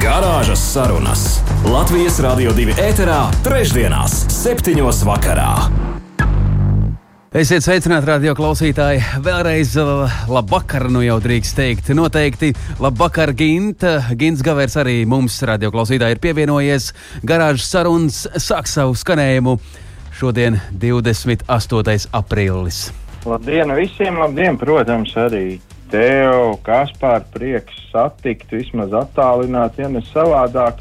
Garāžas sarunas Latvijas Rādio 2 ēterā, trešdienās, septiņos vakarā. Esiet sveicināti, radio klausītāji. Vēlreiz labvakar, nu jau drīkst teikt. Noteikti labvakar, Ginta. Gins Gavers arī mums, radio klausītāji, ir pievienojies. Garāžas sarunas sāk savu skanējumu šodien, 28. aprīlis. Labdien visiem, labdien, protams, arī tev, Kaspār, prieks satikt, vismaz attālināt, ja ne savādāk.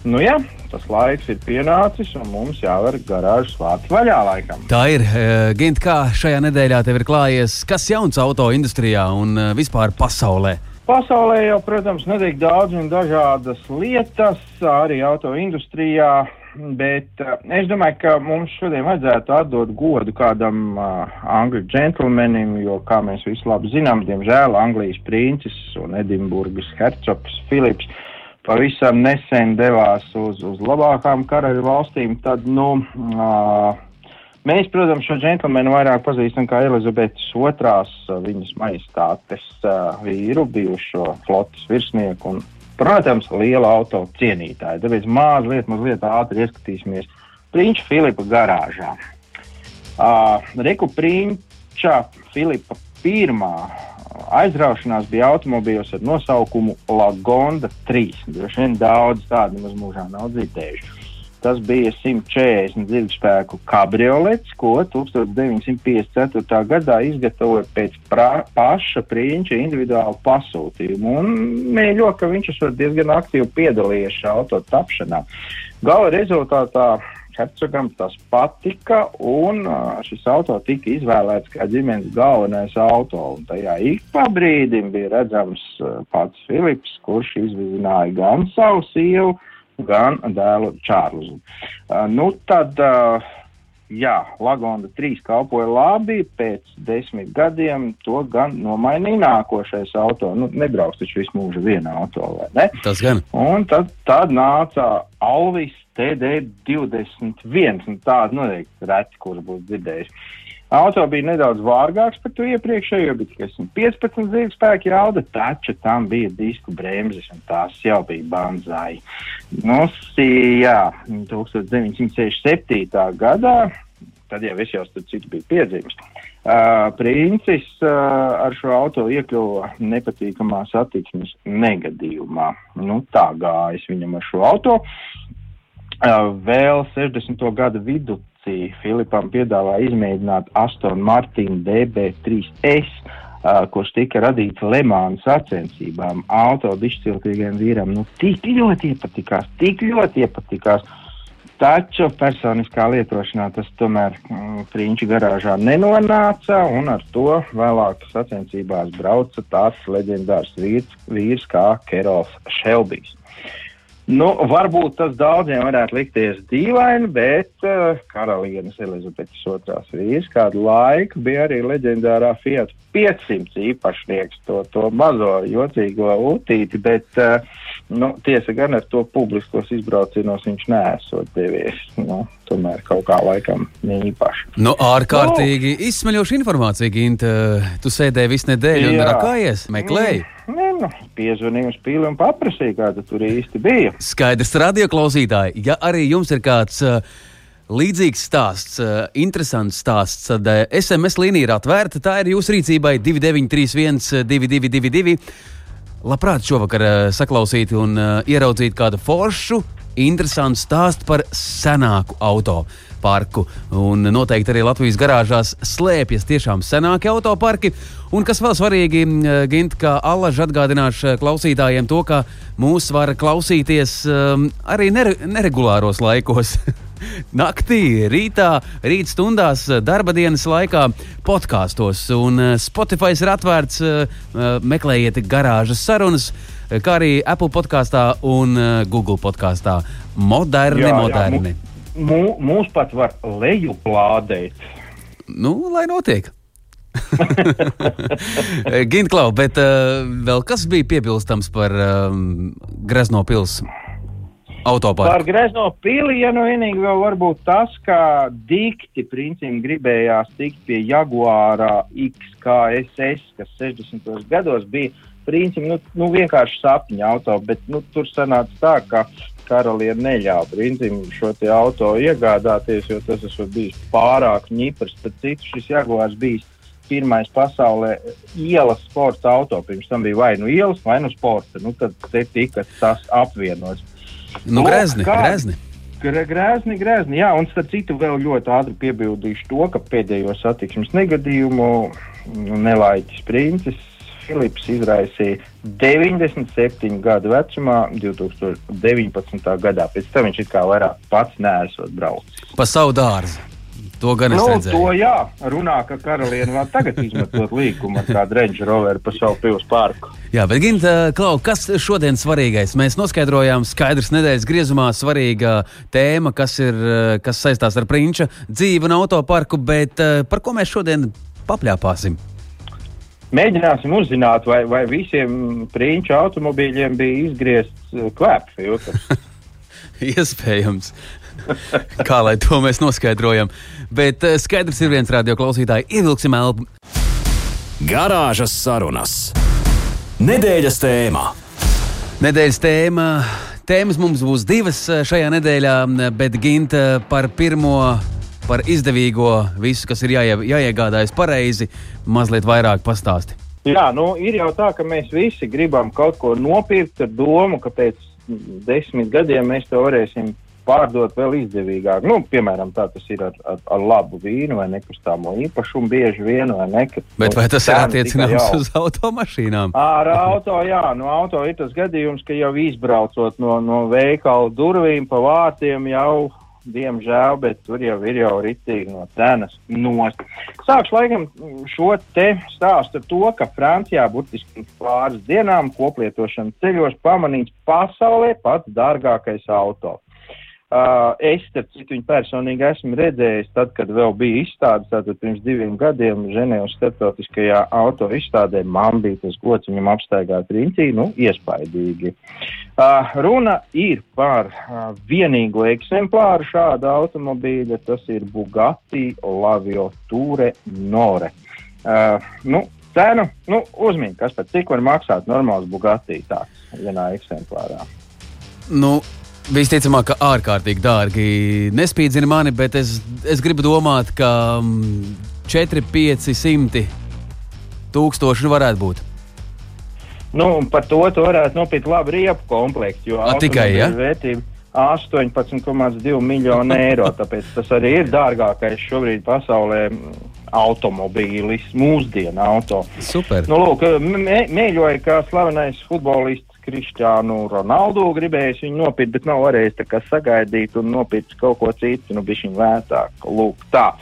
Nu jā, tas laiks ir pienācis, un mums jāver garāžas vārti vaļā laikam. Tā ir. Uh, Gint, kā šajā nedēļā tev ir klājies? Kas jauns auto industrijā un uh, vispār pasaulē? Pasaulē jau, protams, netiek daudz un dažādas lietas, arī auto industrijā. Bet uh, es domāju, ka mums šodien vajadzētu atdot godu kādam uh, angļu džentlmenim, jo, kā mēs visi labi zinām, diemžēl Anglijas princis un Edinburgas hercogs Filips pavisam nesen devās uz, uz labākām karaļu valstīm, tad, nu, uh, mēs, protams, šo džentlmeni vairāk pazīstam kā Elizabetes otrās, viņas maistātes uh, vīru, bijušo flotas virsnieku un, protams, liela auto cienītāju. Tāpēc mazliet, mazliet ātri ieskatīsimies Prinča Filipa garāžā. Uh, Reku Prinča Filipa pirmā aizraušanās bija automobīļos ar nosaukumu Lagonda 3. Droši vien daudz tādu nemaz mūžā nav dzirdējuši. Tas bija 140 dzīvespēku kabriolets, ko 1954. gadā izgatavoja pēc pra, paša prinča individuālu pasūtījumu. Un mīļo, ka viņš esot diezgan aktīvi piedalījies šā auto tapšanā. Gala rezultātā hercogam tas patika, un šis auto tika izvēlēts kā ģimenes galvenais auto. Un tajā ik pa brīdim bija redzams pats Filips, kurš izvizināja gan savu sievu, gan dēlu Čārlzu. Nu, tad, jā, Lagonda 3 kalpoja labi, pēc desmit gadiem to gan nomainīja nākošais auto. Nu, nebrauks taču visu mūžu vienā auto, vai ne? Tas gan. Un tad, tad nāca Alvis TD21, un tādu noteikti reti, kurš būs dzirdējis. Auto bija nedaudz vārgāks par to iepriekšējo, bet tikai 115 dzīves spēki jauda, taču tam bija disku bremzes, un tās jau bija banzai. Nu, jā, 1967. gadā, tad jau es jau starp citu biju piedzimis, uh, princis uh, ar šo auto iekļuva nepatīkamā satiksmes negadījumā. Nu, tā gājas viņam ar šo auto. Vēl 60. gada vidū Filipam piedāvāja izmēģināt Aston Martin DB3S, uh, kurš tika radīts Lemānas sacensībām. Auto dišciltīgiem vīram nu tik ļoti iepatikās, tik ļoti iepatikās. Taču personiskā lietošanā tas tomēr mm, Prinča garāžā nenonāca, un ar to vēlāk sacensībās brauca tāds leģendārs vīrs, vīrs kā Kerols Šelbijs. Nu, varbūt tas daudziem varētu likties dīvaini, bet uh, karalienes Elizabetes otrās vīrs kādu laiku bija arī leģendārā Fiat 500 īpašnieks, to, to mazo jocīgo utīti, bet, uh, nu, tiesa gan ar to publiskos izbraucienos viņš neesot devies. Nu, tomēr kaut kā laikam neīpaši. Nu, ārkārtīgi nu, izsmeļoša informācija, Ginta. Tu sēdēji visu nedēļu un rakājies, meklēji. Mm. Nē, nu, piezvanīju uz pīli un paprasīju, kā tur īsti bija. Skaidrs, radio klausītāji, ja arī jums ir kāds uh, līdzīgs stāsts, uh, interesants stāsts, tad SMS līnija ir atvērta. Tā ir jūsu rīcībai 2931, 222. Labprāt, šovakar saklausīt un ieraudzīt kādu foršu, interesantu stāstu par senāku automašīnu parku. Un noteikti arī Latvijas garāžās slēpjas tiešām senāki autoparki. Un kas vēl svarīgi, Gint, kā Allaž atgādināšu klausītājiem to, ka mūs var klausīties um, arī nere neregulāros laikos. Naktī, rītā, rīt stundās, darba dienas laikā, podkāstos. Un Spotify ir atvērts, meklējiet garāžas sarunas, kā arī Apple podkāstā un Google podkāstā. Moderni, jā, jā, moderni. Mū, mūs pat var lejuplādēt. Nu, lai notiek. Gintklau, bet uh, vēl kas bija piebilstams par um, Grezno pilsētu? Par Autoparku. grezno pili, ja nu vienīgi vēl varbūt tas, ka dikti principā gribējās tikt pie Jaguāra XKSS, kas 60. gados bija principā nu, nu, vienkārši sapņu auto, bet nu, tur sanāca tā, ka karaliene neļāva principā šo auto iegādāties, jo tas esot bijis pārāk ņiprs. Tad citu šis Jaguārs bijis pirmais pasaulē ielas sporta auto. Pirms tam bija vai nu ielas, vai nu sporta. Nu, tad tika tas apvienots. Nu, Lūk, Grezni, kā- Grezni. Gre- Grēzni, grēzni. Jā, un starp citu vēl ļoti ātri piebildīšu to, ka pēdējo satiksmes negadījumu mm, nelaiķis princis Filips izraisīja 97 gadu vecumā, 2019. gadā. Pēc tam viņš it kā vairāk pats nesot braucis. Pa savu dārzu. To gan es Nu, redzēju. to jā, runā, ka karaliene vēl tagad izmetot līkumu ar kādu Range Roveru pa savu pilsētu parku. Jā, bet, Gint, Klau, kas šodien svarīgais? Mēs noskaidrojām, skaidrs nedēļas griezumā svarīga tēma, kas, ir, eh, kas saistās ar prinča dzīvi un autoparku, bet eh, par ko mēs šodien papļāpāsim? Mēģināsim uzzināt, vai, vai visiem prinču automobīļiem bija izgriezts uh, kvēps filtrs. Iespējams. Kā lai to mēs noskaidrojam. Bet eh, skaidrs ir viens radio klausītājs. Ievilksim elpu. Garāžas sarunas. Nedēļas tēmā. Nedēļas tēma. Tēmas mums būs divas eh, šajā nedēļā, bet Ginta par pirmo, par izdevīgo, visu, kas ir jāie, jāiegādājas pareizi, mazliet vairāk pastāsti. Jā, nu, ir jau tā, ka mēs visi gribam kaut ko nopirkt ar domu, ka pēc desmit gadiem mēs to varēsim pārdot vēl izdevīgāk. Nu, piemēram, tā tas ir ar, ar, ar labu vīnu vai nekustāmo īpašumu bieži vien, vai ne? Ka, Bet vai tas ir attiecināms uz automašīnām? Ar auto, jā, no auto ir tas gadījums, ka jau izbraucot no, no veikala durvīm pa vārtiem jau, diemžēl, bet tur jau ir jau ritīgi no cenas nost. Sākšu laikam šo te stāstu ar to, ka Francijā burtiski pāris dienām koplietošana ceļos pamanīts pasaulē pats dārgākais auto. Uh, es, starp citu, viņu personīgi esmu redzējis, tad, kad vēl bija izstādes, tātad pirms diviem gadiem Ženēvas starptautiskajā auto izstādē man bija tas gods viņam apstaigāt riņķī, nu, iespaidīgi. Uh, runa ir par uh, vienīgo eksemplāru šāda automobīļa, tas ir Bugatti Lavio Ture Nore. Uh, nu, cenu, nu, uzmini, kas pat cik var maksāt normāls Bugatti tāds vienā eksemplārā. Nu, Visticamāk, ka ārkārtīgi dārgi nespīdzina mani, bet es, es gribu domāt, ka mm, 4, 500 tūkstoši varētu būt. Nu, par to tu varētu nopirkt labu riepu komplektu. Jo A, tikai, ja? vērtība 18,2 miljonu eiro. Tāpēc tas arī ir dārgākais šobrīd pasaulē mm, automobīlis, mūsdienu auto. Super. Nu, lūk, mē, mēģināja, kā slavenais futbolists Kristiānu Ronaldu gribējis viņu nopirkt, bet nav varējis tā kā sagaidīt un nopirkt kaut ko citu, nu, bija viņa vētāk. Lūk, tā.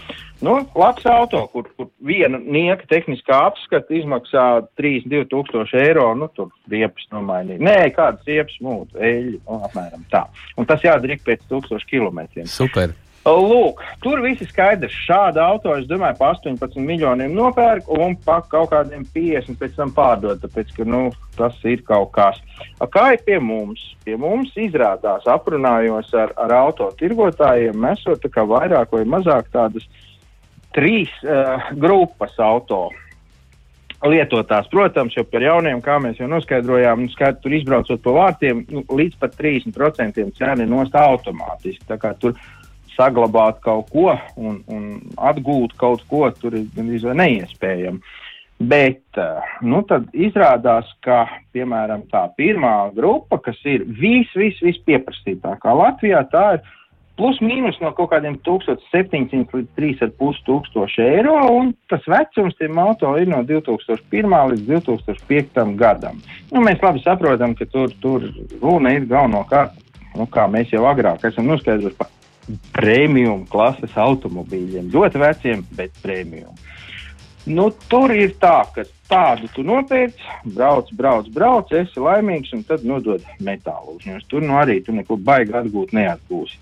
Nu, labs auto, kur, kur viena nieka tehniskā apskata izmaksā 32 tūkstoši eiro, nu, tur riepas nomainīt. Nē, kādas riepas mūtu, eļļi, nu, apmēram tā. Un tas jādara ik pēc tūkstošu kilometriem. Super. Lūk, tur viss ir skaidrs. Šādu auto, es domāju, pa 18 miljoniem nopērk un pa kaut kādiem 50 pēc tam pārdod. Tāpēc, ka nu, tas ir kaut kas. Kā ir pie mums? Pie mums izrādās, aprunājos ar, ar auto tirgotājiem, tā kā vairāk vai mazāk tādas trīs uh, grupas auto lietotās. Protams, jau par jauniem, kā mēs jau noskaidrojām, nu, skaidrs, tur izbraucot pa vārtiem, nu, līdz pat 30% cena ir nost automātiski. Tā kā tur saglabāt kaut ko un, un atgūt kaut ko, tur ir gandrīz vai neiespējami. Bet uh, nu, tad izrādās, ka piemēram tā pirmā grupa, kas ir vis, vis, vis pieprasītākā Latvijā, tā ir plus mīnus no kaut kādiem 1700 līdz 3,5 tūkstoši eiro, un tas vecums tiem auto ir no 2001 līdz 2005 gadam. Nu, mēs labi saprotam, ka tur, tur runa ir galvenokārt, nu, kā mēs jau agrāk esam noskaidrojuši par premium klases automobīļiem. Ļoti veciem, bet premium. Nu, tur ir tā, ka tādu tu nopērci, brauc, brauc, brauc, esi laimīgs un tad nodod metālu uzņēmumus. Tur nu arī tu neko baigi atgūt neatgūsi.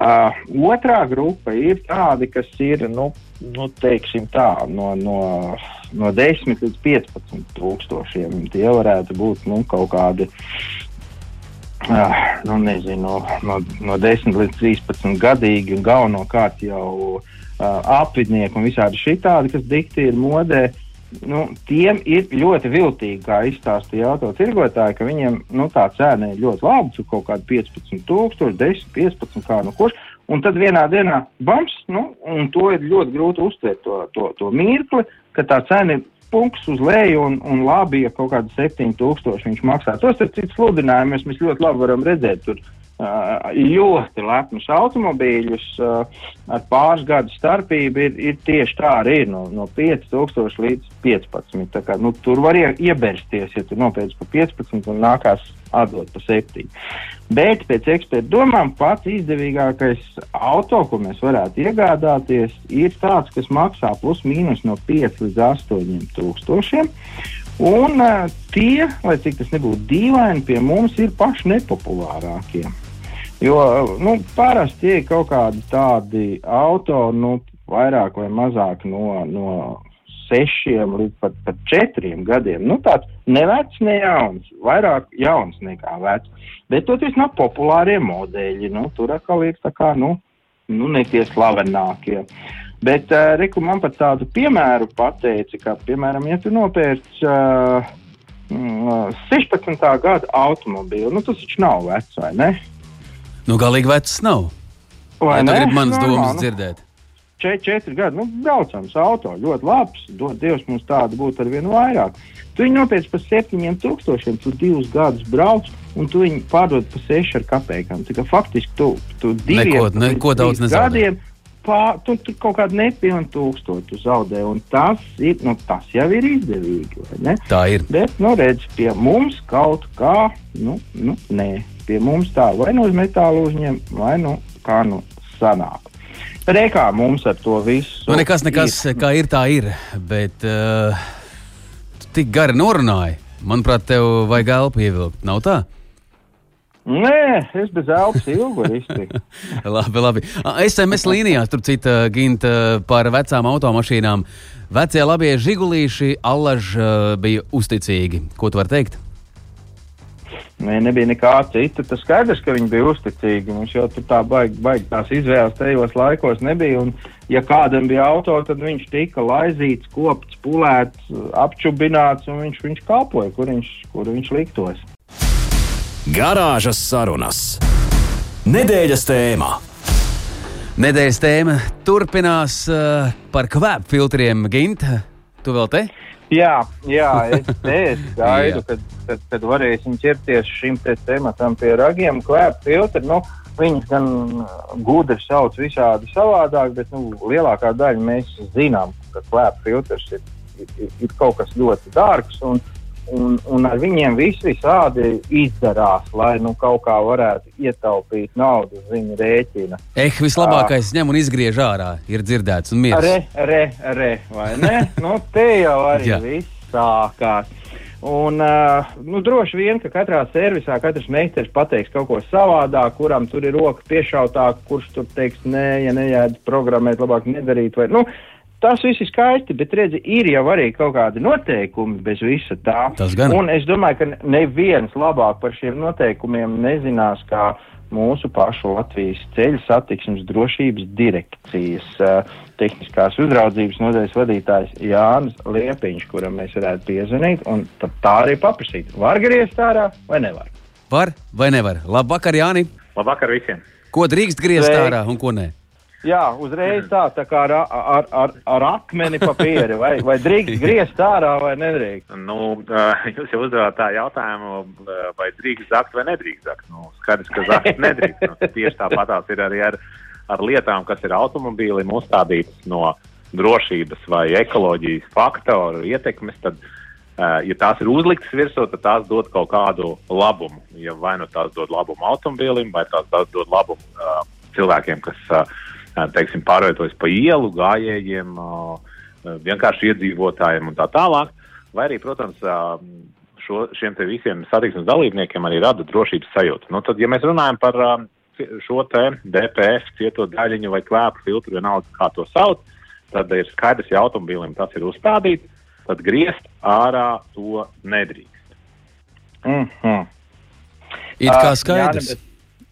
Uh, otrā grupa ir tādi, kas ir nu, nu, tā, no, no, no 10 līdz 15 tūkstošiem. Tie varētu būt nu, kaut kādi. Uh, nu, nezinu, no, no 10 līdz 13 gadīgi, un galvenokārt jau uh, apvidnieki un visādi šitādi, kas dikti ir modē. Nu, tiem ir ļoti viltīgi, kā izstāstīja autotirgotāji, ka viņiem nu, tā cena ir ļoti laba, tur kaut kāda 15,000, 10, 15, kā nu kurš. Un tad vienā dienā bams, nu, un to ir ļoti grūti uztvert to, to, to mirkli, ka tā cena ir punkts uz leju un, un labi, ja kaut kāda 7000 viņš maksā. Tos ir cits sludinājums, mēs ļoti labi varam redzēt. Tur ļoti lepnus automobīļus ar pāris gadu starpību ir, ir tieši tā arī ir no, no 5000 līdz 15. Kā, nu, tur var ie, iebersties, ja tu nopērci pa 15 un nākās atdot pa 7. Bet pēc eksperta domām pats izdevīgākais auto, ko mēs varētu iegādāties, ir tāds, kas maksā plus mīnus no 5 līdz 8 tūkstošiem. Un uh, tie, lai cik tas nebūtu dīvaini, pie mums ir paši nepopulārākie. Jo nu, parasti ir kaut kādi tādi auto, nu, vairāk vai mazāk no, no sešiem līdz pat, pat četriem gadiem. Nu, tāds nevecs, ne jauns, vairāk jauns nekā vecs. Bet toties nav populārie modeļi. Nu, tur atkal ir tā kā, nu, nu ne tie slavenākie. Bet, uh, reku, man pat tādu piemēru pateica, ka, piemēram, ja tu nopērci uh, 16. gada automobīlu, nu, tas taču nav vecs, vai ne? Nu, galīgi vecs nav. Vai Ja tu gribi manas domas nu. dzirdēt. četri, četri gadi, nu, braucams auto, ļoti labs. Dod Dievs mums tādu būtu ar vien vairāk. Tu viņu nopērci par septiņiem tūkstošiem, tu divus gadus brauc, un tu viņu pārdod par sešu ar kapekām. Tā kā faktiski tu, tu trīs nezaudē. gadiem Pār, tu, tu kaut kādu nepilnu tūkstošu zaudē, un tas, ir, nu, tas jau ir izdevīgi. Tā ir. Bet, nu, redz, pie mums kaut kā, nu, nu nē, pie mums tā vai nu uz metāla uzņem, vai nu kā nu sanāk. Rekā mums ar to visu. Nu, nekas, nekas, ir. kā ir, tā ir. Bet uh, tu tik gari norunāji. Manuprāt, tev vajag elpu ievilkt. Nav tā? Nē, es bez elpas ilgu iztiku. labi, labi. SMS līnijās tur cita ginta par vecām automašīnām. Vecie labie žigulīši allaž uh, bija uzticīgi. Ko tu vari teikt? Nē, nebija nekā cita. Tas skaidrs, ka viņi bija uzticīgi. Mums jau tur tā baigi, baigi tās izvēles tajos laikos nebija. Un, ja kādam bija auto, tad viņš tika laizīts, kopts, pulēts, apčubināts, un viņš, viņš kalpoja, kur viņš, kur viņš liktos. Garāžas sarunas. Nedēļas tēmā. Nedēļas tēma turpinās uh, par kvēpu filtriem. Ginta, tu vēl te? Jā, jā es, es gaidu, kad, kad, kad varēsim ķerties šim te tematam pie ragiem. Kvēp filtri, nu, viņus gan uh, gudri sauc visādi savādāk, bet nu, lielākā daļa mēs zinām, ka kvēp filtrs ir, ir, ir kaut kas ļoti dārgs. Un, un, un ar viņiem viss visādi izdarās, lai nu, kaut kā varētu ietaupīt naudu uz viņu rēķina. Eh, vislabākais ņem un izgriež ārā. Ir dzirdēts un mieras. Re, re, re, vai ne? nu, te jau arī Jā. viss sākās. Un, uh, nu, droši vien, ka katrā servisā katrs meistars pateiks kaut ko savādāk, kuram tur ir roka piešautāk, kurš tur teiks, nē, ja nejēdz programmēt, labāk nedarīt. Vai, nu, tas viss ir skaisti, bet redzi, ir jau arī kaut kādi noteikumi bez visa tā. Tas gan. Un es domāju, ka neviens labāk par šiem noteikumiem nezinās, kā mūsu pašu Latvijas ceļu satiksmes drošības direkcijas uh, tehniskās uzraudzības nodaļas vadītājs Jānis Liepiņš, kuram mēs varētu piezvanīt un tad tā arī paprasīt, var griezt ārā vai nevar. Var vai nevar? Labvakar, Jāni! Labvakar visiem! Ko drīkst griezt Sveiki. ārā un ko nē? Jā, uzreiz tā, tā kā ar, ar, ar, ar akmeni papīri, vai, vai drīkst griezt ārā vai nedrīkst. Nu, jūs jau uzdevāt tā jautājumu, vai drīkst zakt vai nedrīkst zakt. Nu, skaidrs, ka zakt nedrīkst. Nu, tieši tāpatās ir arī ar, ar lietām, kas ir automobīlim uzstādītas no drošības vai ekoloģijas faktoru ietekmes. Tad, ja tās ir uzliktas virsū, tad tās dod kaut kādu labumu. Ja vai nu tās dod labumu automobīlim, vai tās tās dod labumu uh, cilvēkiem, kas uh, teiksim, pārvietojas pa ielu, gājējiem, uh, vienkārši iedzīvotājiem un tā tālāk. Vai arī, protams, uh, šo, šiem te visiem satiksmes dalībniekiem arī rada drošības sajūtu. Nu, tad, ja mēs runājam par uh, šo te DPF cieto daļiņu vai klēpu filtru, vienalga kā to sauc, tad ir skaidrs, ja automobīlim tas ir uzstādīts, tad griezt ārā to nedrīkst. Mm -hmm. Ir kā skaidrs. Jāni, bet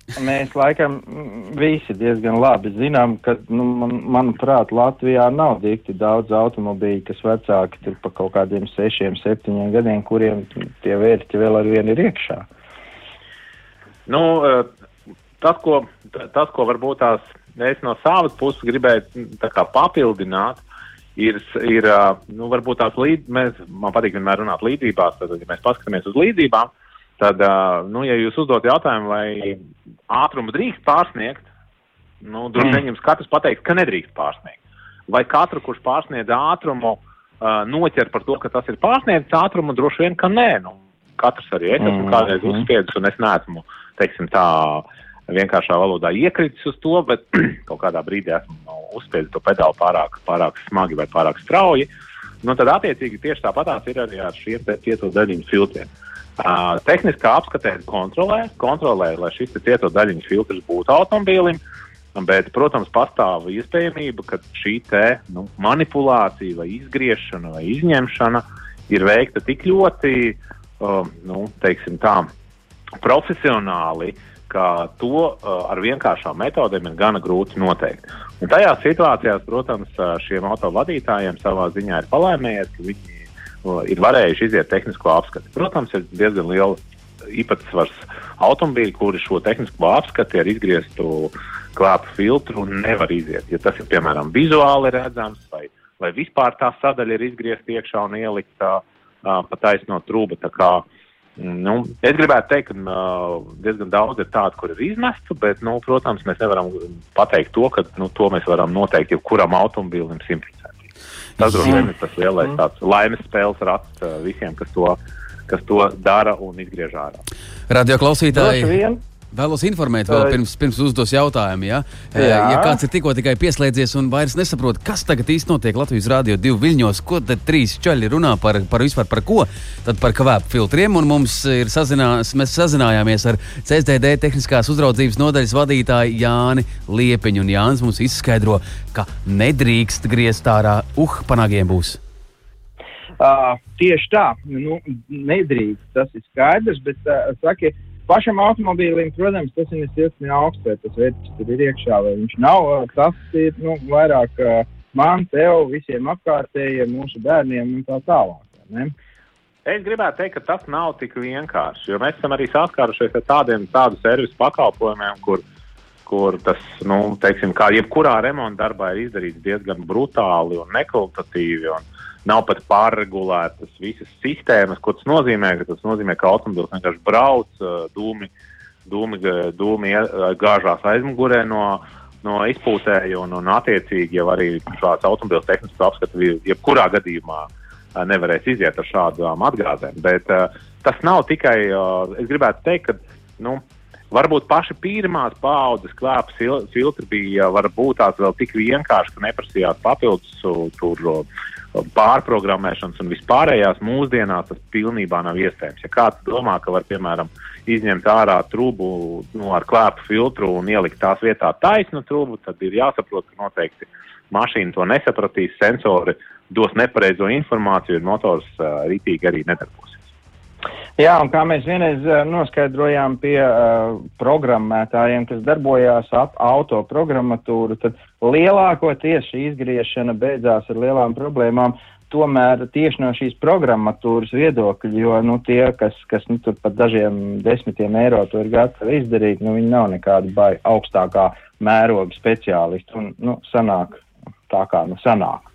Mēs laikam mm, visi diezgan labi zinām, ka, nu, man, manuprāt, Latvijā nav dikti daudz automobīļu, kas vecāki tur pa kaut kādiem sešiem, septiņiem gadiem, kuriem tie vērķi vēl ar vienu ir iekšā. Nu, eh, tas, ko, tas, ko varbūt tās es no savas puses gribēju mm, papildināt, ir, ir eh, nu, varbūt tās līdz, mēs, man patīk vienmēr runāt līdzībās, tad, ja mēs paskatāmies uz līdzībām, tad, nu, ja jūs uzdot jautājumu, vai ātrumu drīkst pārsniegt, nu, droši vien jums katrs pateiks, ka nedrīkst pārsniegt. Vai katru, kurš pārsniedz ātrumu, noķer par to, ka tas ir pārsniedzis ātrumu, droši vien, ka nē. Nu, katrs arī es esmu Mhm. kādreiz uzspiedis, un es neesmu, teiksim, tā vienkāršā valodā iekritis uz to, bet kaut kādā brīdī esmu nu, uzspiedis to pedāli pārāk, pārāk smagi vai pārāk strauji. Nu, tad, attiecīgi, tieši tāpatās ir arī ar šiem te cieto daļiņu filtriem. Uh, tehniskā apskatē kontrolē, kontrolē, lai šis cieto daļiņu filtrs būtu automobīlim, bet, protams, pastāv iespējamība, ka šī te, nu, manipulācija vai izgriešana vai izņemšana ir veikta tik ļoti, um, nu, tā, profesionāli, ka to uh, ar vienkāršām metodēm ir gana grūti noteikt. Un tajās situācijās, protams, uh, šiem autovadītājiem savā ziņā ir palēmējies, ka viņi uh, ir varējuši iziet tehnisko apskati. Protams, ir diezgan liela īpatsvars automobīļu, kuri šo tehnisko apskati ar izgrieztu klāpu filtru nevar iziet. Ja tas ir piemēram vizuāli redzams, vai, vai vispār tā sadaļa ir izgriezta iekšā un ielikta uh, pa taisno trūba. Kā, Nu, es gribētu teikt, ka uh, diezgan daudz ir tādu, kur ir izmestu, bet, nu, protams, mēs nevaram pateikt to, ka nu, to mēs varam noteikt jebkuram automobīlim simtprocentīgi. Tas droši vien ir tas lielais tāds laimes spēles rats visiem, kas to, kas to dara un izgriež ārā. Radio klausītāji. Vēlos informēt, vēl pirms, pirms uzdos jautājumu. Ja? Jā. ja kāds ir tikko tikai pieslēdzies un vairs nesaprot, kas tagad īsti notiek Latvijas Rādio 2 viļņos, ko tad trīs čaļi runā par, par vispār par ko, tad par kavēpu filtriem. Un mums ir sazinās, mēs sazinājāmies ar CSDD tehniskās uzraudzības nodaļas vadītāju Jāni Liepiņu. Un Jānis mums izskaidro, ka nedrīkst griezt ārā, uh, panāgiem būs. Uh, tieši tā, nu, nedrīkst, tas ir skaidrs, bet, uh, saki, pašam automobīlim, protams, tas ir nesilsni augsts, vai tas vērtības tur ir iekšā, vai viņš nav, tas ir, nu, vairāk man, tev, visiem apkārtējiem, mūsu bērniem un tā tālāk, ne? Es gribētu teikt, ka tas nav tik vienkārši, jo mēs esam arī saskārušies ar tādiem tādu servisu pakalpojumiem, kur, kur tas, nu, teiksim, kā jebkurā remonta darbā ir izdarīts diezgan brutāli un nekvalitatīvi. Un nav pat pārregulētas visas sistēmas, ko tas nozīmē. ka Tas nozīmē, ka automobilis vienkārši brauc, dūmi, dūmi, dūmi gāžās aizmugurē no, no izpūtēja un, un attiecīgi jau arī šāds automobilis tehnisks apskats jebkurā gadījumā nevarēs iziet ar šādām atgādēm. Bet uh, tas nav tikai, uh, es gribētu teikt, ka nu, varbūt paši pirmās paudzes klāpes fil filtri bija varbūt tās vēl tik vienkārši, ka neprasījās papildus tur pārprogrammēšanas un vispārējās mūsdienās tas pilnībā nav iespējams. Ja kāds domā, ka var, piemēram, izņemt ārā trubu nu, ar klāpu filtru un ielikt tās vietā taisnu trubu, tad ir jāsaprot, ka noteikti mašīna to nesapratīs, sensori dos nepareizo informāciju un motors uh, ritīgi arī nedarbosies. Jā, un kā mēs vienreiz noskaidrojām pie uh, programmētājiem, kas darbojās ap auto programmatūru, tad lielākoties šī izgriešana beidzās ar lielām problēmām. Tomēr tieši no šīs programmatūras viedokļa, jo nu, tie, kas, kas nu, tur pat dažiem desmitiem eiro to ir gatavi izdarīt, nu, viņi nav nekādi bai augstākā mēroga speciālisti. Un, nu, sanāk tā kā nu sanāk.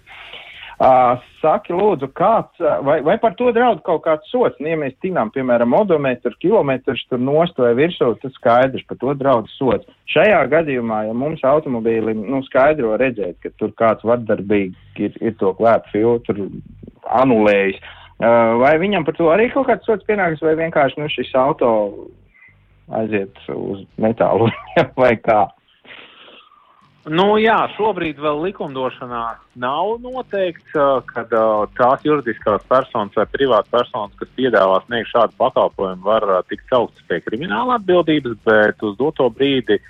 Saki, lūdzu, kāds, vai, vai par to draud kaut kāds sots? Nu, ja mēs tinām, piemēram, odometru, kilometrus tur nost vai virsū, tas skaidrs, par to draud sots. Šajā gadījumā, ja mums automobīlim, nu, skaidro redzēt, ka tur kāds vardarbīgi ir, ir to klētu filtru anulējis, vai viņam par to arī kaut kāds sots pienāks, vai vienkārši, nu, šis auto aiziet uz metālu vai kā? Nu, jā, šobrīd vēl likumdošanā nav noteikts, ka tās juridiskās personas vai privātas personas, kas piedāvā sniegt šādu pakalpojumu, var tikt sauktas pie krimināla atbildības, bet uz doto brīdi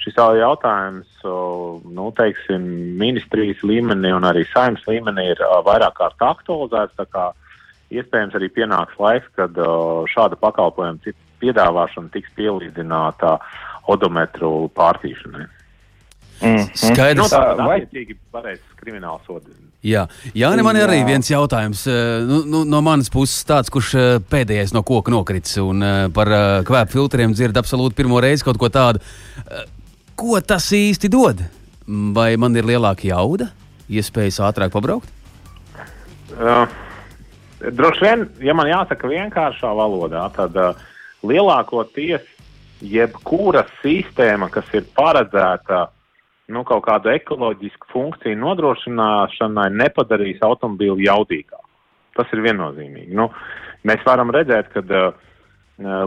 šis jautājums, nu, teiksim, ministrijas līmenī un arī saimnes līmenī ir vairāk kārt aktualizēts. Iespējams, arī pienāks laiks, kad šāda pakalpojuma piedāvāšana tiks pielīdzināta odometru pārtīšanai. Mm. Skaidrs, nu, tā ir attiecīgi pareizs krimināls sods. Jā, Jā ne, man ir arī viens jautājums nu, nu, no manas puses, tāds, kurš pēdējais no koka nokritis un par kvēpu filtriem dzird absolūti pirmo reizi kaut ko tādu. Ko tas īsti dod? Vai man ir lielāka jauda, iespējas ātrāk pabraukt? Uh, droši vien, ja man jāsaka vienkāršā valodā, tad uh, lielākoties jebkura sistēma, kas ir paredzēta nu, kaut kādu ekoloģisku funkciju nodrošināšanai, nepadarīs automobīlu jaudīgāku. Tas ir viennozīmīgi. Nu, mēs varam redzēt, ka uh,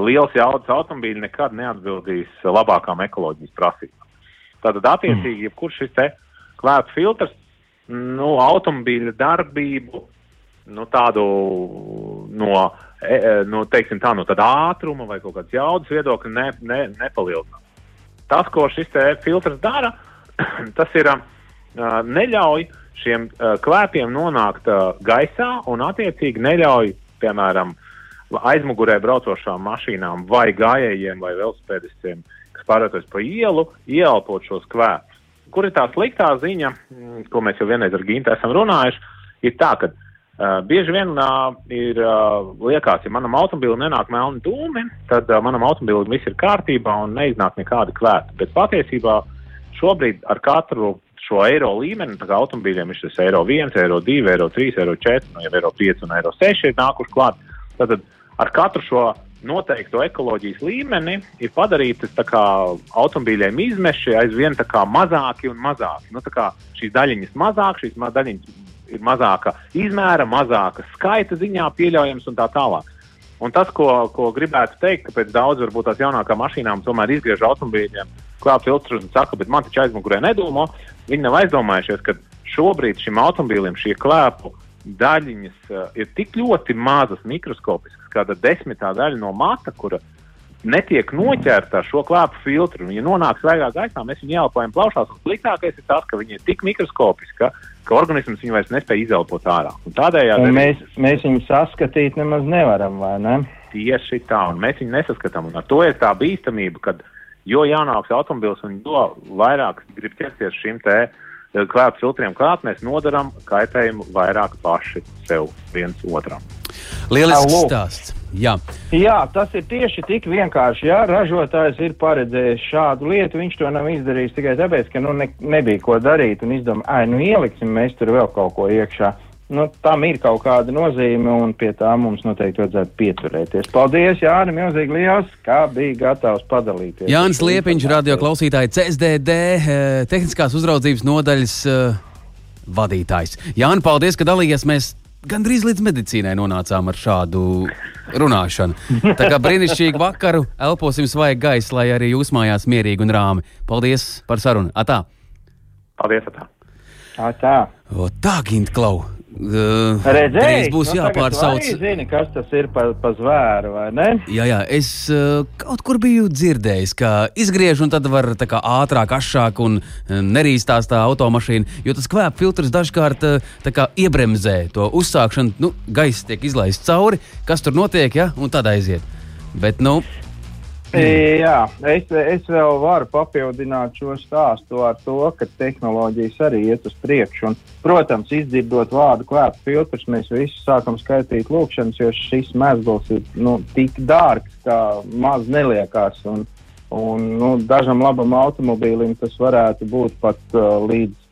liels jaudas automobīļi nekad neatbildīs labākām ekoloģijas prasībām. Tātad, attiecīgi, mm. jebkurš šis klēpts filtrs, nu, automobīļa darbību, nu, tādu no, e, e, no, teiksim, tā, no tāda ātruma vai kaut kādas jaudas viedokļa ne, ne, nepalielinās. Tas, ko šis filtrs dara, tas ir uh, neļauj šiem uh, klēpiem nonākt uh, gaisā un attiecīgi neļauj, piemēram, aizmugurē braucošām mašīnām vai gājējiem vai velospēdistiem, kas pārvietojas pa ielu, ieelpot šos kvēpus. Kur ir tā sliktā ziņa, mm, ko mēs jau vienreiz ar Gintu esam runājuši, ir tā, ka uh, bieži vien uh, ir uh, liekas, ja manam automobilim nenāk melni dūmi, tad uh, manam automobilim viss ir kārtībā un neiznāk nekādi kvēpi. Bet patiesībā uh, šobrīd ar katru šo eiro līmeni, tā kā automobīļiem ir šis eiro 1, eiro 2, eiro 3, eiro 4, nu jau eiro 5 un eiro 6 ir nākuši klāt. Tad ar katru šo noteikto ekoloģijas līmeni ir padarītas automobīļiem izmeši aizvien mazāki un mazāki. Nu, šīs daļiņas mazāk, šīs ma daļiņas ir mazāka izmēra, mazāka skaita ziņā pieļaujams un tā tālāk. Un tas, ko, ko gribētu teikt, ka pēc daudz varbūt tās jaunākām mašīnām tomēr izgriež automobīļiem klāt filtrus un saka, bet man taču aizmugurē nedomā. Viņi nav aizdomājušies, ka šobrīd šim automobīlim šie klēpu daļiņas uh, ir tik ļoti mazas, mikroskopiskas, kāda desmitā daļa no mata, kura netiek noķerta ar šo klāpu filtru. Viņa nonāk svaigā gaisā, mēs viņu ielpojam plaušās. Sliktākais ir tas, ka viņi ir tik mikroskopiski, ka, organisms viņu vairs nespēja izelpot ārā. Un tādējādi mēs, mēs viņu saskatīt nemaz nevaram, vai ne? Tieši tā, un mēs viņu nesaskatām. Un ar to ir tā bīstamība, kad jo jaunāks automobilis un jo vairāk grib ķerties šim te eh, klāt filtriem klāt, mēs nodaram kaitējumu vairāk paši sev viens otram. Lielisks stāsts. Jā. Jā, tas ir tieši tik vienkārši. Jā, ražotājs ir paredzējis šādu lietu. Viņš to nav izdarījis tikai tāpēc, ka nu, ne, nebija ko darīt un izdomāja, ah, nu ieliksim mēs tur vēl kaut ko iekšā. Nu, tam ir kaut kāda nozīme, un pie tā mums noteikti vajadzētu pieturēties. Paldies, Jānis, milzīgi liels, kā bija gatavs padalīties. Jānis Liepiņš, radio klausītāji, CSDD, eh, tehniskās uzraudzības nodaļas uh, vadītājs. Jāni, paldies, ka dalījies. Mēs gandrīz līdz medicīnai nonācām ar šādu runāšanu. Tā kā brīnišķīgu vakaru, elposim svaigu gaisu, lai arī jūs mājās mierīgi un rāmi. Paldies par sarunu! Atā! Paldies! Atā! Atā. O, tā, Gint, Klau! Uh, Redzēji, būs nu, jāpārsauc. Jūs zināt, kas tas ir par pa zvēru, vai ne? Jā, jā, es uh, kaut kur biju dzirdējis, ka izgriež un tad var kā, ātrāk, ašāk un nerīstās tā automašīna. Jo tas kvēpa filtrs dažkārt kā, iebremzē to uzsākšanu. Nu, Gaisa tiek izlaists cauri, kas tur notiek, ja, un tad aiziet. Bet, nu. Jā, es, es vēl varu papildināt šo stāstu ar to, ka tehnoloģijas arī iet uz priekšu. Un, protams, izdzirdot vārdu klāta filtrs, mēs visi sākam skaitīt lūkšanas, jo šis mēsls ir nu, tik dārgs, ka maz neliekās. Un, un, nu, dažam labam automobīlim tas varētu būt pat uh, līdz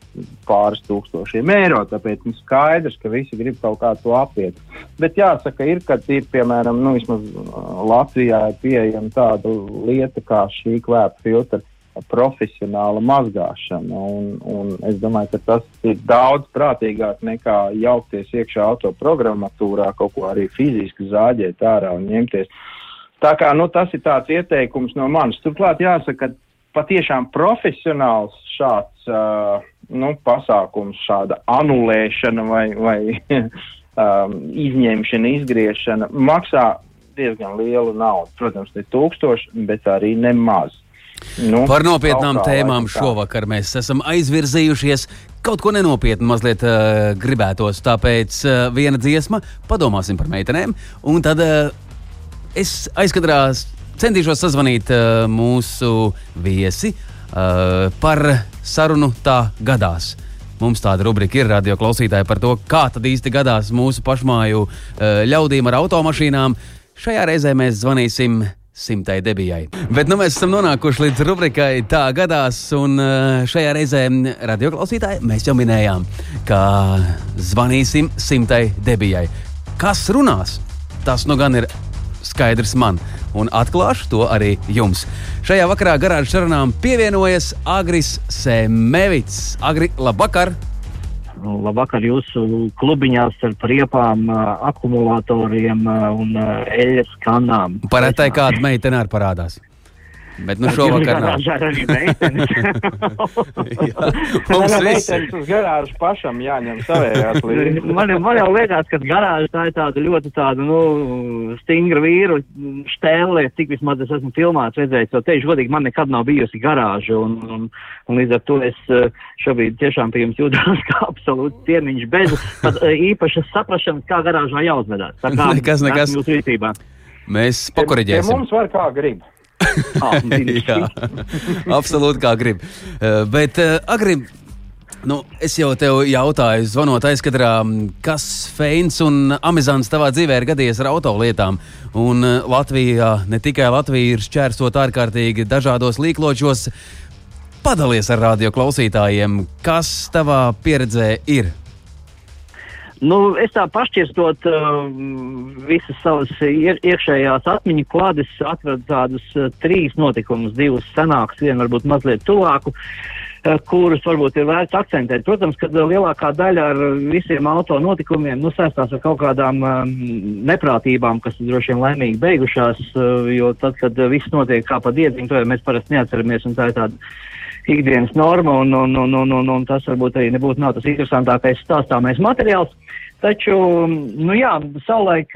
pāris tūkstošiem eiro. Tāpēc ir nu, skaidrs, ka visi grib kaut kā to apiet. Bet jāsaka, ir, kad ir piemēram, nu, vismaz Latvijā pieejama tāda lieta kā šī kvēpa filtra profesionāla mazgāšana. Un, un es domāju, ka tas ir daudz prātīgāk nekā jaukties iekšā autoprogrammatūrā, kaut ko arī fiziski zāģēt ārā un ņemties. Tā kā nu, tas ir tāds ieteikums no manis. Turklāt jāsaka, ka patiešām profesionāls šāds uh, nu, pasākums, šāda anulēšana vai, vai um, izņemšana, izgriešana maksā diezgan lielu naudu. Protams, ne tūkstoši, bet arī nemaz. Nu, Par nopietnām tēmām šovakar mēs esam aizvirzījušies. Kaut ko nenopietnu mazliet uh, gribētos. Tāpēc uh, viena dziesma, padomāsim par meitenēm. Un tad uh, es aizkadrā centīšos sazvanīt uh, mūsu viesi uh, par sarunu tā gadās. Mums tāda rubrika ir radio klausītāji par to, kā tad īsti gadās mūsu pašmāju uh, ļaudīm ar automašīnām. Šajā reizē mēs zvanīsim simtai debijai. Bet nu, mēs esam nonākuši līdz rubrikai Tā gadās, un šajā reizē radio klausītāji mēs jau minējām, ka zvanīsim simtai debijai. Kas runās? Tas nu gan ir skaidrs man, un atklāšu to arī jums. Šajā vakarā garāžas sarunām pievienojas Agris Semevits. Agri, labvakar! Nu, Labvakar jūsu klubiņās ar priepām, ā, akumulatoriem un ā, eļas kanām. Parētai kāda meitene arī parādās. Bet nu šovakar nav. Arī meitenes. Jā, Mums meitenes uz garāžu pašam jāņem savējās līdzi. man, man jau liekas, ka garāža tā ir tāda ļoti tāda, nu, stingra vīru štēle, cik vismaz es esmu filmāts redzējis, jo teikšu godīgi, man nekad nav bijusi garāža, un, un, un līdz ar to es eh, šobrīd tiešām pie jums jūtos kā absolūts ciemiņš bez pat eh, īpašas saprašanas, kā garāžā jāuzvedās. Tā kā Nekas, nekas. Mēs pakoriģēsim. mums var kā grib. Ah. Jā, absolūti kā grib. Eh, Bet, uh, Agri, nu, es jau tev jautāju, zvanot aizkadrā, m, kas feins un amizants tavā dzīvē ir gadījies ar autolietām. Un uh, Latvijā, ne tikai Latvija, ir šķērsot ārkārtīgi dažādos līkločos. Padalies ar radio klausītājiem, kas tavā pieredzē ir. Nu, es tā pašķirstot uh, visas savas iek iekšējās atmiņu klādes, atradu tādus uh, trīs notikumus, divus senākus, vienu varbūt mazliet tuvāku, uh, kurus varbūt ir vērts akcentēt. Protams, ka lielākā daļa ar visiem auto notikumiem nu, saistās ar kaut kādām um, neprātībām, kas droši vien laimīgi beigušās, uh, jo tad, kad viss notiek kā pa diedziņu, to jau mēs parasti neatceramies, un tā ir tāda ikdienas norma, un, un, un, un, un, un tas varbūt arī nebūtu nav tas interesantākais stāstāmais materiāls. Taču, nu jā, savulaik,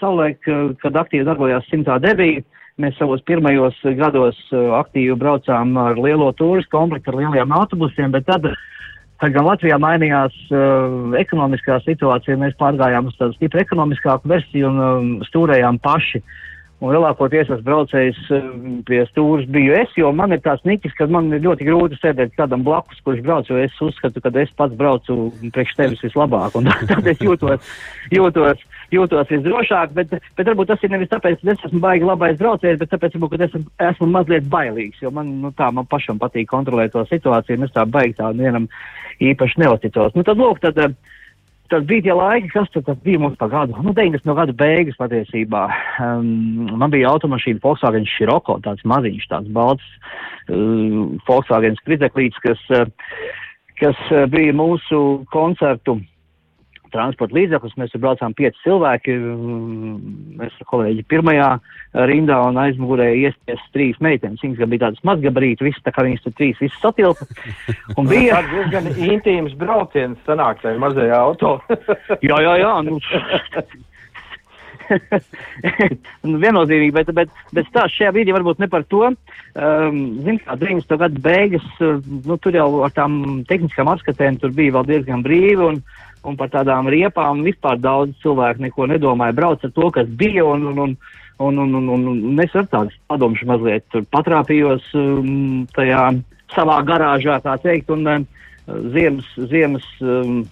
savulaik kad aktīvi darbojās simtā debija, mēs savos pirmajos gados eh, aktīvi braucām ar lielo turistu komplektu, ar lieliem autobusiem, bet tad, tad gan Latvijā mainījās uh, ekonomiskā situācija, mēs pārgājām uz tādu stipri ekonomiskāku versiju un um, stūrējām paši. Un lielākoties es braucējis eh, pie stūres biju es, jo man ir tāds niķis, ka man ir ļoti grūti sēdēt kādam blakus, kurš brauc, jo es uzskatu, ka es pats braucu priekš tevis vislabāk. Un tad es jūtos, jūtos, jūtos visdrošāk, bet, bet varbūt tas ir nevis tāpēc, ka es esmu baigi labais braucējs, bet tāpēc, varbūt, ka es esmu, esmu mazliet bailīgs, jo man, nu, tā, man pašam patīk kontrolēt to situāciju, un es tā baigi tā vienam īpaši neusticos. Nu, tad, lūk, tad, eh, tad bija tie laiki, kas tad, tad bija mums pa gadu, nu, 90 no gadu beigas patiesībā. Um, man bija automašīna Volkswagen Scirocco, tāds maziņš, tāds balts uh, Volkswagen sprizeklīts, kas, uh, kas uh, bija mūsu koncertu transporta līdzeklis. Mēs tur braucām pieci cilvēki. mm, Mēs ar kolēģi pirmajā rindā un aizmugurē iesties trīs meitenes. Viņas gan bija tādas mazgabarītas, visas tā kā viņas tur trīs, visas satilpa. Un bija. Tāds diezgan intīms brauciens sanāk tajā mazajā auto. Jā, jā, jā. Nu, nu, viennozīmīgi, bet, bet, bet stāsts šajā brīdī varbūt ne par to. Um, Ziniet, kā 90. gada beigas, uh, nu, tur jau ar tām tehniskām apskatēm tur bija vēl diezgan brīvi. Un, un par tādām riepām vispār daudz cilvēku neko nedomāja. Brauc ar to, kas bija, un, un, un, un, un, un, un, un es ar tādas padomšu mazliet patrāpījos um, tajā savā garāžā, tā teikt, un um, ziemas, ziemas um,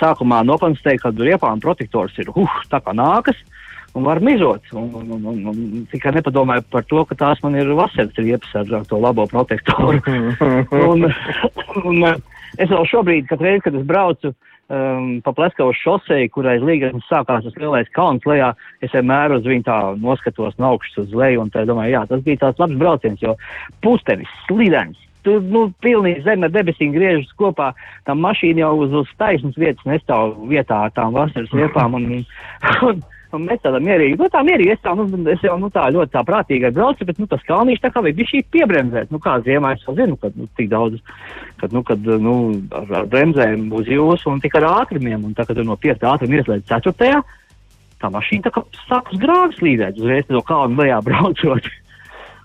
sākumā nokonstatēju, ka riepām protektors ir, uh, tā kā nākas. Un var mizot. Un, un, un, un, un tikai nepadomāju par to, ka tās man ir vasaras riepas ar, to labo protektoru. un, un, uh, es vēl šobrīd, kad reiz, kad es braucu um, pa Pleskavas šoseju, kurai līgas sākās tas lielais kalns lejā, es vienmēr uz viņu tā noskatos no augšas uz leju un tā domāju, jā, tas bija tāds labs brauciens, jo pusteris, slidens, tur, nu, pilnīgi zeme debesīm griežas kopā, tā mašīna jau uz, uz taisnas vietas nestāv vietā ar tām vasaras riepām un, un, un mēs tādā mierīgi, nu tā mierīgi, es, tā, nu, es jau, nu tā ļoti tā prātīgi braucu, bet, nu, tas kalnīši tā kā bija šī piebremzēt, nu, kā ziemā es jau zinu, kad, nu, tik daudz, kad, nu, kad, nu, ar, ar bremzēm uz jūsu un tik ar ātrumiem, un tā, kad no 5 ātruma ieslēdz 4. Tā mašīna tā kā sāk uz grāgu slīdēt, uzreiz no kalna lejā braucot.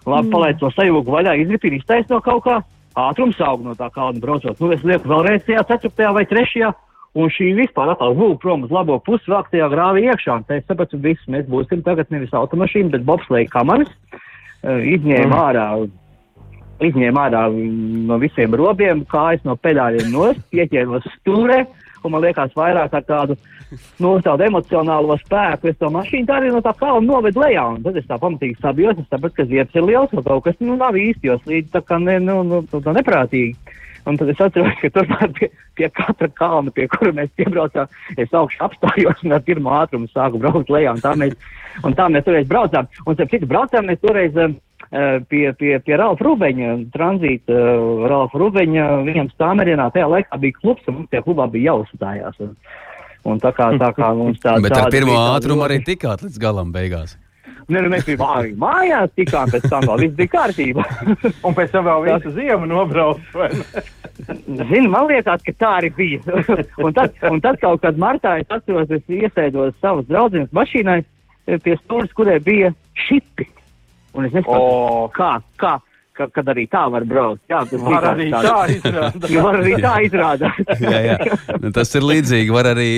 Labi, palaid to sajūgu vaļā, izripīt, iztaisno no kaut kā. Ātrums aug no tā kalna braucot. Nu, es lieku vēlreiz tajā ceturtajā vai trešajā. Un šī vispār atkal gūta prom uz labo pusi, vēl tajā grāvī iekšā. Tā es sapratu, viss mēs būsim tagad nevis automašīna, bet bobsleja kamaras. Uh, izņēma mm. ārā, izņēma ārā no visiem robiem, kājas no pedāļiem nost, pieķēros stūrē. Un man liekas, vairāk ar tādu, nu, tādu emocionālo spēku. Es to mašīnu tā arī no tā kalna novedu lejā. Un tad es tā pamatīgi sabijos, es sapratu, ka ziepes ir liels, ka kaut kas, nu, nav īsti, jo slīd tā kā ne, nu, nu, tā neprātīgi. Un tad es atceros, ka tur pie, pie katra kalna, pie kura mēs piebraucām, es augšu apstājos un ar pirmo ātrumu sāku braukt lejā. Un tā mēs, un tā mēs toreiz braucām. Un, starp citu, braucām mēs toreiz um, pie, pie, pie Ralfa Rubeņa, tranzīta uh, Ralfa Rubeņa, viņam stāmerienā tajā laikā bija klubs, un mums tie klubā bija jāuzstājās. Un, un tā kā, tā kā mums tā. Bet ar pirmo ātrumu arī tikāt līdz galam beigās. Nē, nu, mēs bijām mājās, tikām pēc tam vēl viss bija kārtībā. un pēc tam vēl visu ziemu nobrauc. Zinu, man liekas, ka tā arī bija. un, tad, un tad kaut kad martā es atceros, es iesēdos savas draudzenes mašīnai pie stūres, kurai bija šipi. Un es nesaprotu, oh. kā, kā, ka, kad arī tā var braukt. Jā, tas var arī tā izrādās. Jā, var arī tā izrādās. jā, jā. Nu, tas ir līdzīgi. Var arī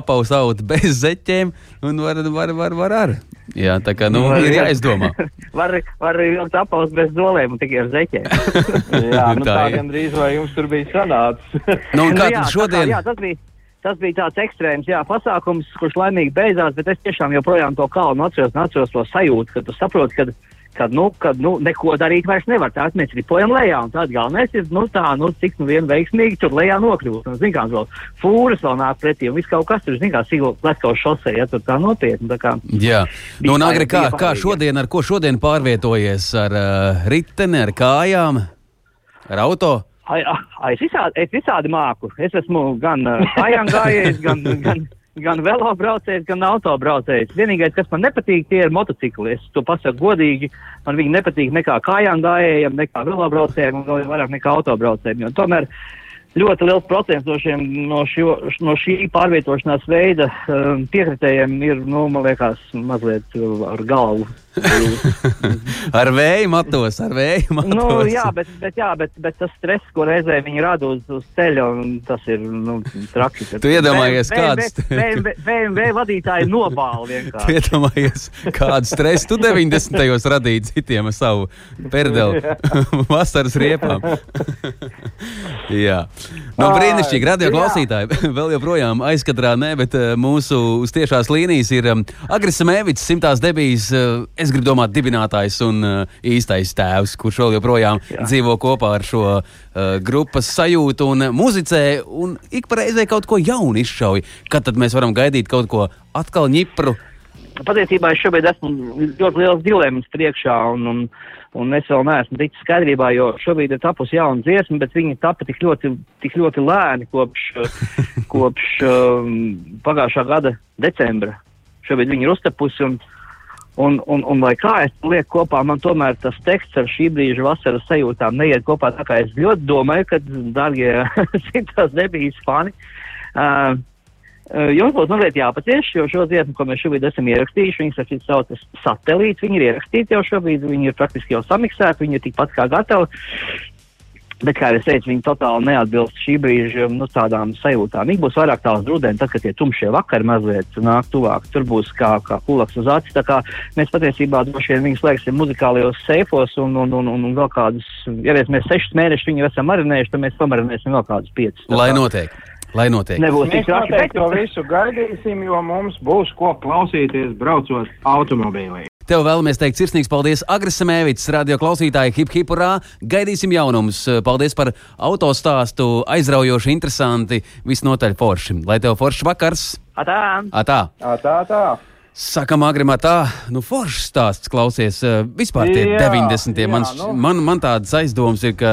apausāt bez zeķiem, un var, var, var, var ar. Jā, tā kā nu, var, ir jāizdomā. var, var arī vilkt apaus bez zolēm un tikai ar zeķiem. jā, nu tā, tā gandrīz vai jums tur bija sanācis. nu, un kā nu, jā, šodien? Tā kā, jā, tas bija tas bija tāds ekstrēms jā, pasākums, kurš laimīgi beidzās, bet es tiešām joprojām to kalnu atceros, atceros to sajūtu, ka tu saproti, ka, kad, nu, kad nu, neko darīt vairs nevar. Tā mēs ripojam lejā, un tad galvenais ir, nu, tā, nu, cik nu vien veiksmīgi tur lejā nokļūt. Un, zin, kā, vēl fūras vēl nāk pretī, un viss kaut kas tur, zin, kā, sīkla Leskaus šosei, ja tur tā nopietni. Tā kā, jā, nu, un agri, kā, kā šodien, ar ko šodien pārvietojies? Ar uh, riteni, ar kājām, ar auto? Ai, ai, es, visādi, es visādi māku. Es esmu gan uh, kājām gājējis, gan, gan, gan velobraucējs, gan autobraucējs. Vienīgais, kas man nepatīk, tie ir motocikli. Es to pasaku godīgi. Man viņi nepatīk nekā kājām gājējiem, nekā velobraucējiem, un vēl vairāk nekā autobraucējiem. Tomēr ļoti liels procents no, šiem, no, šo, no šī pārvietošanās veida um, piekritējiem ir, nu, man liekas, mazliet ar galvu ar vēju matos, ar vēju matos. Nu, jā, bet, bet, jā bet, bet tas stress, ko reizē viņi rada uz, uz ceļa, tas ir nu, traki. Tu iedomājies, kāds BMW vadītāji nobāla vienkārši. Tu iedomājies, kādu stresu tu 90. gados radīji citiem ar savu perdeli vasaras riepām. jā. Nu, brīnišķīgi, radio klausītāji. Vēl joprojām aizkadrā nē, bet uh, mūsu uz tiešās līnijas ir um, Agris Mēvics, simtās debijas. Uh, es gribu domāt, dibinātājs un uh, īstais tēvs, kurš vēl joprojām Jā. dzīvo kopā ar šo uh, grupas sajūtu un muzicē, un ik pa reizē kaut ko jaunu izšauj. Kad tad mēs varam gaidīt kaut ko atkal ņipru? Patiesībā es šobrīd esmu ļoti liels dilemmas priekšā, un, un, un es vēl neesmu ticis skaidrībā, jo šobrīd ir tapusi jauna dziesma, bet viņi tapa tik ļoti, tik ļoti lēni kopš, kopš um, pagājušā gada decembra. Šobrīd viņi ir uztapusi, un, Un, un, un lai kā es lieku kopā, man tomēr tas teksts ar šī brīža vasaras sajūtām neiet kopā. Tā kā es ļoti domāju, ka, darbie simtās nebijas fani, uh, jums būs mazliet jāpacieš, jo šo dziesmu, ko mēs šobrīd esam ierakstījuši, viņas ar citu saucas satelīts, viņi ir ierakstīti jau šobrīd, viņi ir praktiski jau samiksēti, viņi ir tikpat kā gatavi. Bet, kā jau es teicu, viņi totāli neatbilst šī brīža nu, tādām sajūtām. Viņi būs vairāk tās rudenī, tad, kad tie tumšie vakari mazliet nāk tuvāk. Tur būs kā, kā kulaks uz acis. Mēs patiesībā droši vien viņus lieksim muzikālajos seifos un, un, un, un, un vēl kādus, ja mēs sešus mēnešus viņu esam marinējuši, tad mēs pamarinēsim vēl kādus piecus. Lai notiek. Lai notiek. Nebūs mēs noteikti to visu gaidīsim, jo mums būs ko klausīties braucot automobīlī. Tev vēlamies teikt sirsnīgs paldies, Agris Mēvits, radio klausītāji, hip hipurā. Gaidīsim jaunumus. Paldies par autostāstu, aizraujoši, interesanti, visnotaļ forši. Lai tev foršs vakars! Atā! Atā! Atā, atā. Sakam, agrimā tā, nu, foršs stāsts klausies. Vispār tie jā, 90. Jā, man, nu. man, man tādas aizdomas ir, ka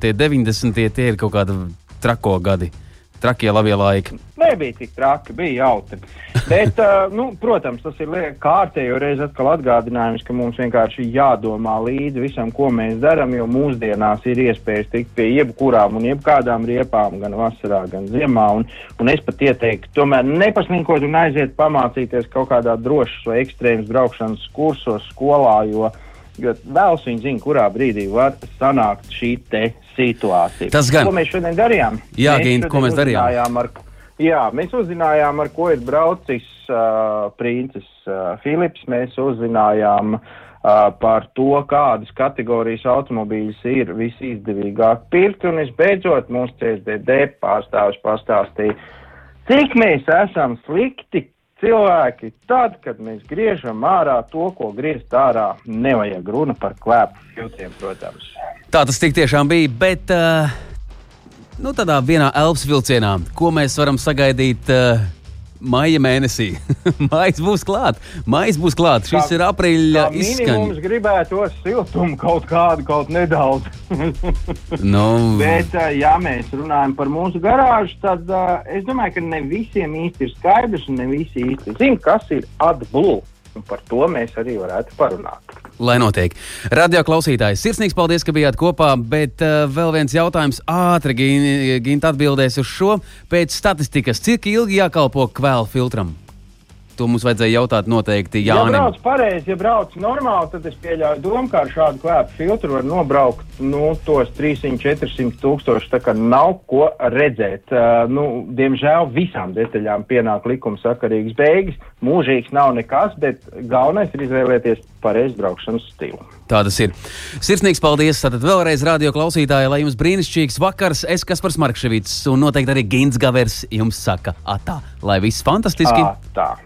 tie 90. tie ir kaut kādi trako gadi trakie labie laiki? Nebija tik traki, bija jautri. Bet, uh, nu, protams, tas ir kārtējo reizi atkal atgādinājums, ka mums vienkārši jādomā līdzi visam, ko mēs darām, jo mūsdienās ir iespējas tikt pie jebkurām un jebkādām riepām, gan vasarā, gan ziemā. Un, un es pat ieteiktu, tomēr nepaslinkot un aiziet pamācīties kaut kādā drošas vai ekstrēmas braukšanas kursos skolā, jo bet vēls viņi zina, kurā brīdī var sanākt šī te situācija. Tas gan. Ko mēs šodien darījām? Jā, Gint, ko mēs darījām? Ar, jā, mēs uzzinājām, ar ko ir braucis uh, princis uh, Filips. Mēs uzzinājām uh, par to, kādas kategorijas automobīļus ir visizdevīgāk pirkt. Un visbeidzot, mūsu CSDD pārstāvis pastāstīja, cik mēs esam slikti cilvēki tad, kad mēs griežam ārā to, ko griezt ārā, nevajag runa par klēpu filtriem, protams. Tā tas tiešām bija, bet uh, nu, tādā vienā elpas vilcienā, ko mēs varam sagaidīt uh, maija mēnesī. Maijs būs klāt, maijs būs klāt. Šis ir aprīļa izskaņa. Mums gribētos siltumu kaut kādu, kaut nedaudz. Nu, Bet, uh, ja mēs runājam par mūsu garāžu, tad es domāju, ka ne visiem īsti ir skaidrs un ne visi īsti zina, kas ir atbūve. Par to mēs arī varētu parunāt. lai notiek. Radio klausītājs, sirsnīgs paldies, ka bijāt kopā, bet uh, vēl viens jautājums ātri, Gint, atbildēs uz šo. Pēc statistikas, cik ilgi jākalpo kvēlu filtram? To mums vajadzēja jautāt noteikti Ja Jānim. brauc pareizi, ja brauc normāli, tad es pieļauju domu, ka ar šādu klēpu filtru var nobraukt nu, tos 300-400 tūkstošus. Tā kā nav ko redzēt. Uh, nu, diemžēl visām detaļām pienāk likumsakarīgas beigas. Mūžīgs nav nekas, bet galvenais ir izvēlēties pareizu braukšanas stilu. Tā tas ir. Sirsnīgs paldies! Tātad vēlreiz radio klausītāji, lai jums brīnišķīgs vakars. Es, kas par Markevits, un noteikti arī Gins Gavers jums saka, atā, lai viss fantastiski! Ā, tā.